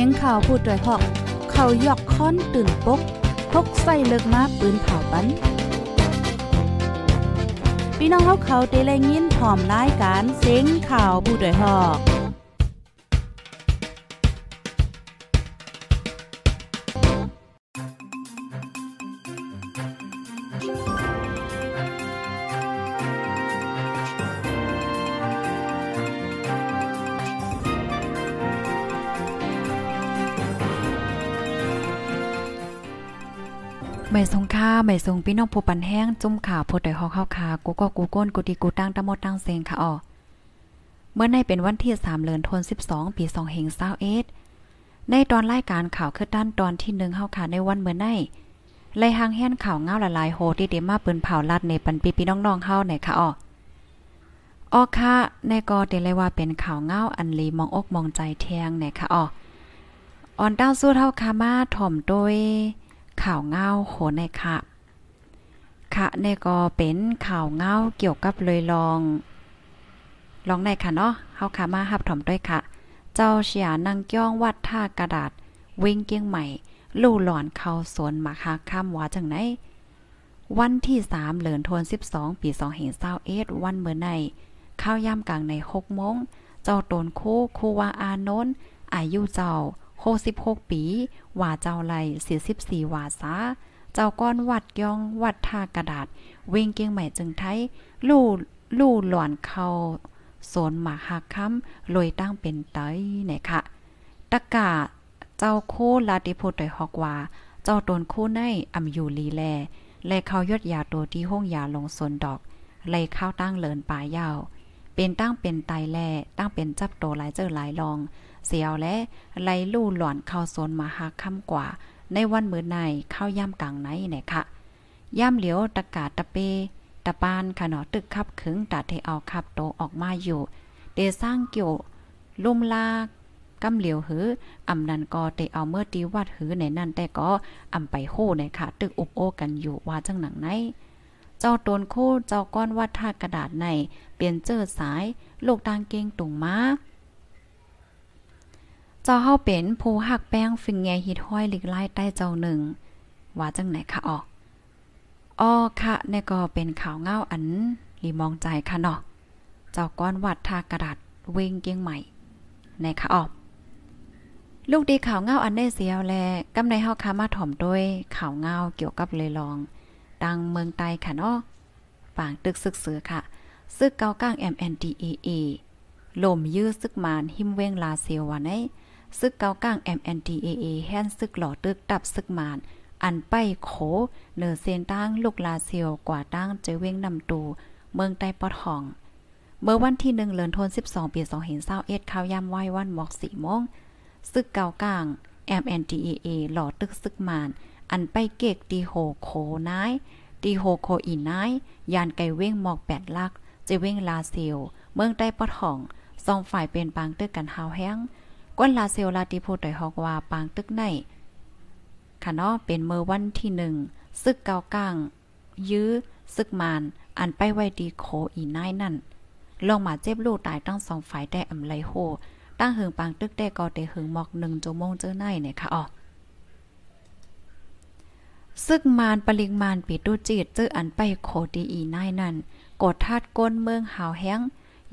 สียงข่าวพูดด้วยหอก เขายอกค้อนตื่นปกพกใส่เลิกมาปืนเผาปันพี่น้องเขาเขาได้แลยินพร้อมรายการเสียงข่าวผู้ด้วยหอก ไม่ทรงค่าไม่ทรงพี่น้องผู้ปันแห้งจุ่มข่าวพดได้ฮอกข้าวขากูก็กูก้นกูดีกูตั้งตะมดตั้งเซงค่ะอ๋อเมื่อในเป็นวันที่3เดือนธันวาคมปี2เฮง21ในตอนรายการข่าวคือด้านตอนที่1เฮาค่ะในวันเมื่อในไล่หางแห่นข่าวเงาละลายโหที่เดมาปืนเผาลัดในปันปีพี่น้องๆเฮาไหนค่ะอ๋อออค่ะในก็เดเลยว่าเป็นข่าวเงาอันลีมองอกมองใจแทงไหนค่ะอ๋ออ่อนดาวสู้เท่าคามาถ่อมโดย ข่าวเงาโหในค่ะค่ะในก็เป็นข่าวเงาเกี่ยวกับเลยลอง ลองในค่ะเนาะเฮาค่ะมารับถมด้วยค่ะ เจ้าเสียนางก้องวัดท่ากระดาษ วิ่งเกียงใหม่ ลู่หลอนเข้าสวนมาคาค่ำว่าจังไหนวันที่3เหลือนทวน12 ปี2521วันเมื่อในข้าวย่ำกลางใน6โมง เจ้าตนคู่คูวาอานนท์อายุเจ้า 66 ปี ว่าเจ้าไล่44ว่าซาเจ้าก้อนวัดย่องวัดท่ากระดาษ เวงเกียงใหม่จึงไทย ลู่ลู่หลอนเข้าโซนหมาหักค้ำลอยตั้งเป็นไตไหนค่ะ ตะกาเจ้าโคลาติโพดอยฮอกว่า เจ้าตนโคในอำอยู่ลีแล และเขายดยาตัวที่ห้องยาลงสนดอกไล่ข้าตั้งเลินป่ายาว เป็นตั้งเป็นไตแลตั้งเป็นจับโตหลายเจอหลายลอง เสียวและไล่ลู่หล่อนเข้าโซนมาหาค่ำกว่า ในวันมื้อในเข้าย่ำกลางไหนเนี่ยค่ะย่ำเหลียวตะกาตะเป ตะปานขนอตึกขับขึงตาเทเอาขับโตออกมาอยู่เดสร้างเกี่ยวลุ่มลากกำเหลียวหืออำนันก็เตเอาเมื่อตีวัดหือในนั่นแต่ก็อำไปโคในค่ะ ตึกอุบโอกันอยู่ว่าจังหนังไหนเจ้าตนโคเจ้าก้อนวัดท่ากระดาษใน เปลี่ยนเจอสาย ลูกตางเกงตุงมา จ้าเฮาเป็นผู้หักแป้งฟิงแงฮิตห้อยลิกไล่ใต้เจ้าหนึ่ง ว่าจังไหนคะออกอ้อค่ะในก็เป็นข่าวเงาอันลีมองใจค่ะเนาะเจ้าก้อนวัดทากระดาษเวงเกียงใหม่ในค่ะออกลูกดีข่าวเงาอันได้เสียวแลกำในเฮาคามาถ่อมด้วยข่าวเงาเกี่ยวกับเลยลอง ดังเมืองไตค่ะเนาะปางตึกซึกเสือค่ะ ซึกเกาก้าง MNDAA ลมยื้อซึกมานหิมเวงลาเซียวว่าใน ซึกเกาก้าง MNDAA แห่นซึกหล่อตึกดับซึกมาน อันไปโขเนอเซนตั้งลูกลาเซียวกว่าตั้งเจเว้งนำตูเมืองใต้ปอดห้อง เมื่อวันที่1เดือนธัน12 ปี2021ข้าวยามไหว้วันหมอก4โมงซึกเกาก้าง MNDAA หล่อตึกซึกมาน อันไปเกกตีโหโขนายตีโฮโคอีนายยานไก่เว้งหมอก8ลักเจเว้งลาเซียวเมืองใต้ปอดห้องสองฝ่ายเป็นปางตึกกันหาวแห้ง ก้นลาเซลลาติโพดอยฮอกว่าปางตึกในค่ะเนาะเป็นเมื่อวันที่หนึ่งซึกเกากลาง ยื้อซึกมาน อันไปไว้ดีโคอีนายนั่นลงมาเจ็บลูกตายตั้งสองฝ่ายได้อำไลโฮตั้งหึงปางตึกได้ก็ได้หึงหมอกหนึ่งจมงเจอในเนี่ยค่ะอ๋อซึกมานปริงมานปีตุจีดเจออันไปโคดีอีนายนั่นกดทาดก้นเมืองหาวแห้ง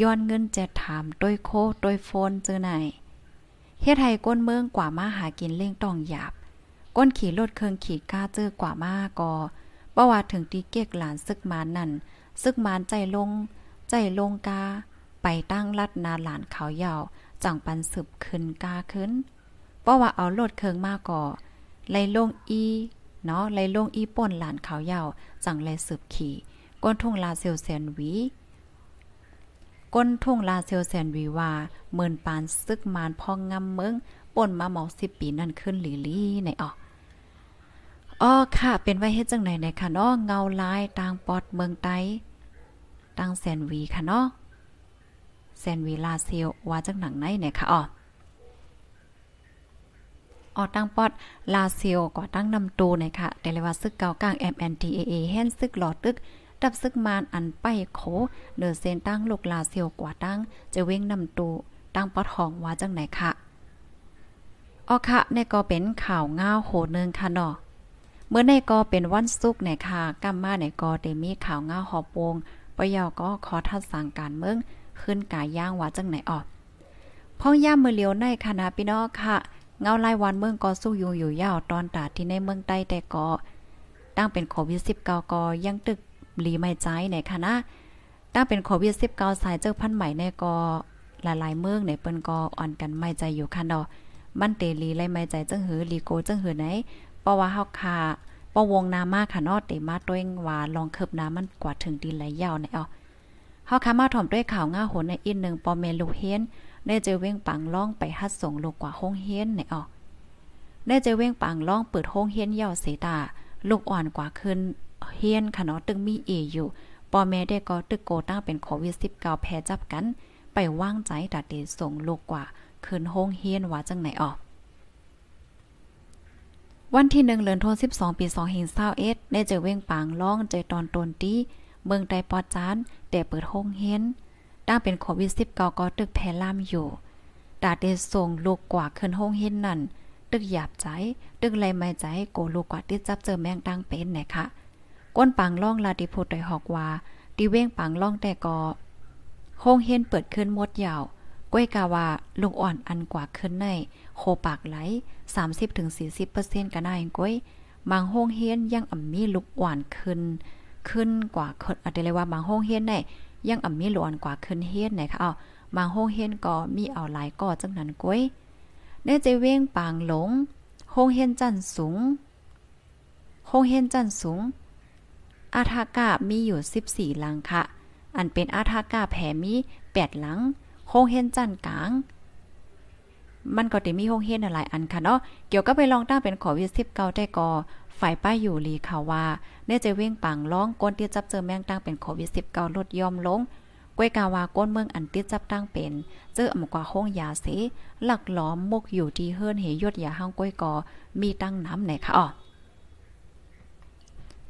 ย้อนเงินจะถามโดยโคโดยโฟนเจอไหน เฮ็ดให้ก้นเมืองกว่ามาหากินเล่งต้องหยาบ ก้นขี่รถเครื่องขี่ก้าเจอกว่ามาก็บ่ว่าถึงตีเกียกหลานซึกมานนั่นซึกมานใจลง ใจลงกา ไปตั้งรัดนาหลานเขายาวจังปันสืบขึ้นกาขึ้นเพราะว่าเอารถเครื่องมาก่อไล่ลงอีเนาะไล่ลงอีป่นหลานเขายาวจังไล่สืบขี่ก้นทุ่งลาเซลเซนวี ก้นทุ่งลาเซลแซนวีวาเมินปานซึกมานพองงำเมืองป่นมาหมอกสิบปีนั่นขึ้นหลีลี่ในออกอ๋อค่ะ เป็นไว้เฮ็ดจังไหนในค่ะเนาะเงาลายต่างปอดเมืองไต้ตั้งแซนวีค่ะเนาะแซนวีลาเซลว่าจังหนังไหนเนี่ยค่ะอ๋อออตั้งปอดลาเซียวกว่าตั้งนำตูเนี่ยค่ะแต่เลยว่าซึกเก่ากลาง MNTAA แห่นซึกหลอดตึก ดับซึกมานอันไปโขเนอเซนตั้งลูกลาเซียวกว่าตั้ง จะเว้งนำตูตั้งปอทองว่าจังไหนคะออค่ะในก็เป็นข่าวง้าวโหนึงค่ะเนาะเมื่อในก็เป็นวันศุกร์ในค่ะกำมมาในก็ได้มีข่าวง้าวหอบวงปยอก็ขอทัดสั่งการเมืองขึ้นกายย่างว่าจังไหนออกพ่อย่ามมือเลียวในคณะพี่น้องค่ะ เงาลายวันเมืองก็สู้อยู่อยู่ยาวตอนตาที่ในเมืองใต้แต่ก็ตั้งเป็นโควิด19ก็ยังตึก ลีไม่ใจในคณะตั้งเป็นโควิด19สายเจ้าพันใหม่ในก็หลายๆเมืองในเปิ้นก็อ่อนกันไม่ใจอยู่ค่ะเนาะมันเตลีไล่ไม่ใจจังหือลีโกจังหือไหนเพราะว่าเฮาคาปวงนามาค่ะเนาะเตมาตัวเองว่าลองเคิบน้ามันกว่าถึงดินไหลยาวในเอาเฮาคามาถ่อมด้วยข่าวง่าโหนในอีกนึงปอเมลูเฮนได้เจอเว้งปังล่องไปฮัดส่งลูกกว่าห้องเฮียนในออกได้เจอเว้งปังล่องเปิดห้องเฮียนยาวเสตา ลูกอ่อนกว่าขึ้นเฮียนค่ะเนาะตึงมีเออยู่ปอแม่ได้ก็ตึกโกตั้งเป็นโควิด19แพ้จับกัน ไปว่างใจตัดเดส่งลูกกว่าคืนห้องเฮียนว่าจังไหนออก วันที่หนึ่งเลือนธันวาคมปี2 5 2 1ได้เจอเว้งปางล่องเจอตอนตนตีเมืองไตปอจานแต่เปิดห้องเฮียนตั้งเป็นโควิด19ก็ตึกแพร่ล่ามอยู่ดาเดส่งลูกกว่าคืนห้องเฮียนนั่น ตึกหยาบใจ ตึกไรไม่ใจโกลูกกว่าที่จับเจอแมงตั้งเป็นนะคะก้นปังล่องลาดิพูดโดยหอกว่าดีเว้งปังล่องแต่ก็ห้องเฮียนเปิดขึ้นหมดยาวก้วยกาวาลูกอ่อนอันกว่าขึ้นในโคปากไหล 30-40%ก็ได้ก้วยบางห้องเฮียนยังอ่ำมีลูกอ่อนขึ้น ขึ้นกว่าคนอาจจะเรียกว่าบางห้องเฮียนในยังอ่ำมีลูกอ่อนกว่าขึ้นเฮียนไหนคะเอาบางห้องเฮียนก็มีเอาหลายก่อจังนั้นก้วย เน่ใจเว้งปางหลงห้องเฮียนจันสูงห้องเฮียนจันสูง อาทากามีอยู่ 14 หลังค่ะ อันเป็นอาทากาแผ่มี8หลังโฮงเฮนจันกลาง มันก็ติมีโฮงเฮนหลายอันค่ะเนาะ เกี่ยวกับไปลองตั้งเป็นขอวิสิบเก้าได้ก่อฝ่ายป้ายอยู่ลีค่ะว่าเนี่ยจะเว้งปังร้องก้นที่จับเจอแมงตั้งเป็นโควิด19ลดยอมลง ก้วยกาวาก้นเมืองอันติดจับตั้งเป็น เจออำกว่าห้องยาเสหลักล้อมมกอยู่ที่เฮิรนเหยดยาห้างก้วยกอมีตั้งน้ำไหนคะอ๋อ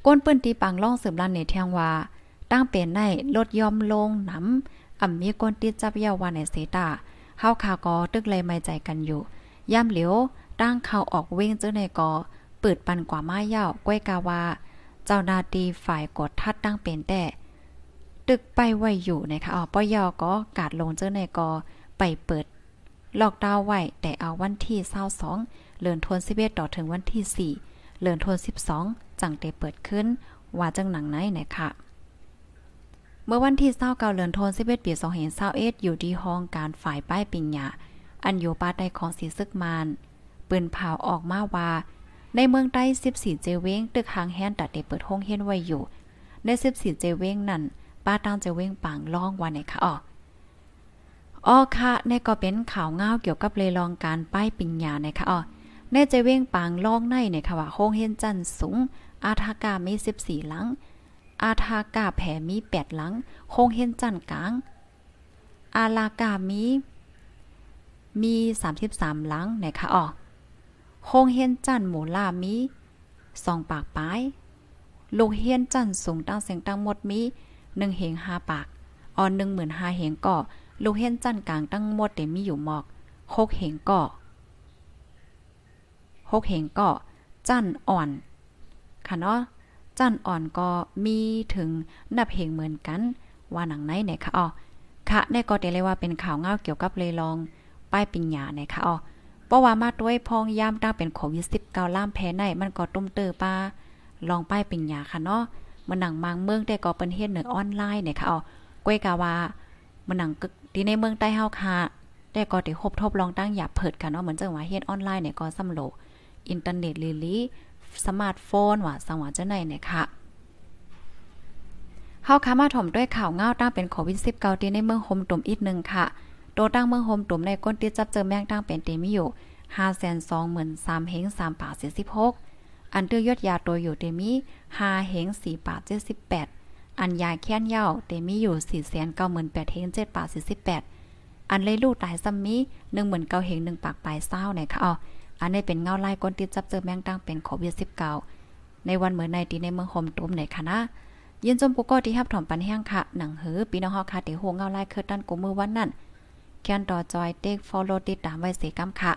ก้นเปิ้นตีปังล่องสริมลันในเทียงว่า ตั้งเป็นในลดย่อมลงน้ำอ่ำมีก้นติดจับเยาวานในเซตาเฮาคาก็ตึกเลยไม่ใจกันอยู่ย่ำเหลียวตั้งเข้าออกเว้งเจ้าในกอเปิดปันกว่าไมาเย่าก้วยกาวา เจ้านาตีฝ่ายกดทัดตั้งเป็นแต่ ตึกไปไว้อยู่นะคะอ๋อปอยอก็กาดลงเจ้าในกอไปเปิดลอกดาวไว้ แต่เอาวันที่22เลือนทวน11ต่อถึงวันที่ 4เลือนทวน12 จังเตเปิดขึ้น ว่าจังหนังไหนนะคะเมื่อวันที่29เดือนธันวาคมปี2021อยู่ที่ห้องการฝ่ายป้ายปิญญาอันอยู่ปาใต้ของสีซึกมานปืนเผาออกมาว่า ในเมืองใต้14 เจเว้งตึกหางแฮนตัดได้เปิดห้องเฮียนไว้อยู่ ใน 14 เจเว้งนั่น ป้าตั้งเจเว้งปางล่องวันไหนคะอ๋ออ๋อค่ะในก็เป็นข่าวเงาเกี่ยวกับเลยลองการป้ายปิญญานะคะอ๋อในเจะเว้งปางล่องในเนี่ยค่ะว่าห้งเฮนจันสูง อาทากามี14หลัง อาทากาแผ่มีแปดหลังโคงเห็นจันกลาง อาลากามีมีสามสิบสามหลังไหนคะอ๋อโคงเห็นจันหมูลามีสองปากปลายลูกเฮียนจันสูงตั้งเสียงตั้งหมดมี หนึ่งเหงห้าปากอ่อนหนึ่งหมื่นห้าเหงก่อลูกเฮียนจันกลางตั้งหมดเต็มีอยู่หมอกหกเหงก่อหกเหงก่อจันอ่อน ค่ะเนาะจันอ่อนก็มีถึงนับเหงเหมือนกัน ว่าหนังไหนเนี่ยค่ะอ๋อค่ะในก็เดเลยว่าเป็นข่าวเงาเกี่ยวกับเลยลอง ป้ายปิญญาเนี่ยค่ะอ๋อเพราะว่ามาด้วยพองยามตั้งเป็นโควิด19ล่ามแพ้ในมันก็ต้มเตอป้าลองป้ายปิญญาค่ะเนาะ มันหนังมังเมืองแต่ก็เป็นเฮ็ดเหนือออนไลน์เนี่ยค่ะอ๋อก้วยกาว่ามันหนังกึกที่ในเมืองใต้เฮาค่ะแต่ก็ได้คบทบลองตั้งหยาเผิดค่ะเนาะเหมือนจังว่าเฮ็ดออนไลน์เนี่ยก็สำโลอินเทอร์เน็ตลีลีสมาร์ทโฟนว่าสังวาจะไหนเนี่ยค่ะเฮาค้ามาถ่อมด้วยข่าวเงาตั้งเป็นโควิด 19 ที่ในเมืองโฮมตุ่มอีกนึงค่ะ โตตั้งเมืองโฮมตุ่มในก้นติดจับเจอแมงตั้งเป็นเตมีอยู่523,3เฮง3ปา46 อันเตื้อยอดยาตัวอยู่เตมี5เฮง4ปาก78อันยาแค้นเย้าเตมีอยู่498,000เฮง7ปาก48อันเลยลูกตายซัมมี19,000เฮง1ปากปลายเศร้าเนี่ยค่ะอ๋ออันนี้เป็นเงาไล่ก้นติดจับเจอแมงตั้งเป็นโควิด19ในวันเหมือนในที่ในเมืองโฮมตุ่มในคณะยินจมปุกก็ที่ฮับถอมปันแห้งค่ะหนังหือปีน้องฮาค่ะที่โหเงาไล่เคิร์ดดันกูมือวันนั่นแคนต่อจอยเต็กฟอลโลติดตามไว้เสกำค่ะ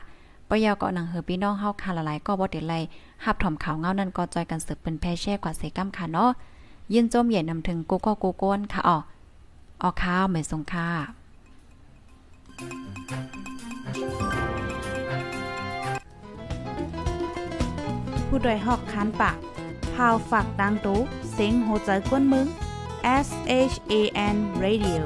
ปปยอก็หนังเฮอพี่น้องเฮาค่ะหลายก็บ่ได้ไล่หับถ่อมข่าวเงานั่นก็จอยกันสืบเป็นแพ่แช่กว่าเสก้ำค่ะเนาะยินจมใหญ่นำถึงกูก็กูก้นค่ะอ๋อออข้าวเหมือนสงค่ะผู้ดยหอกคันปากพาวฝากดังตู้เซ็งโหใจกวนมึง S H A N Radio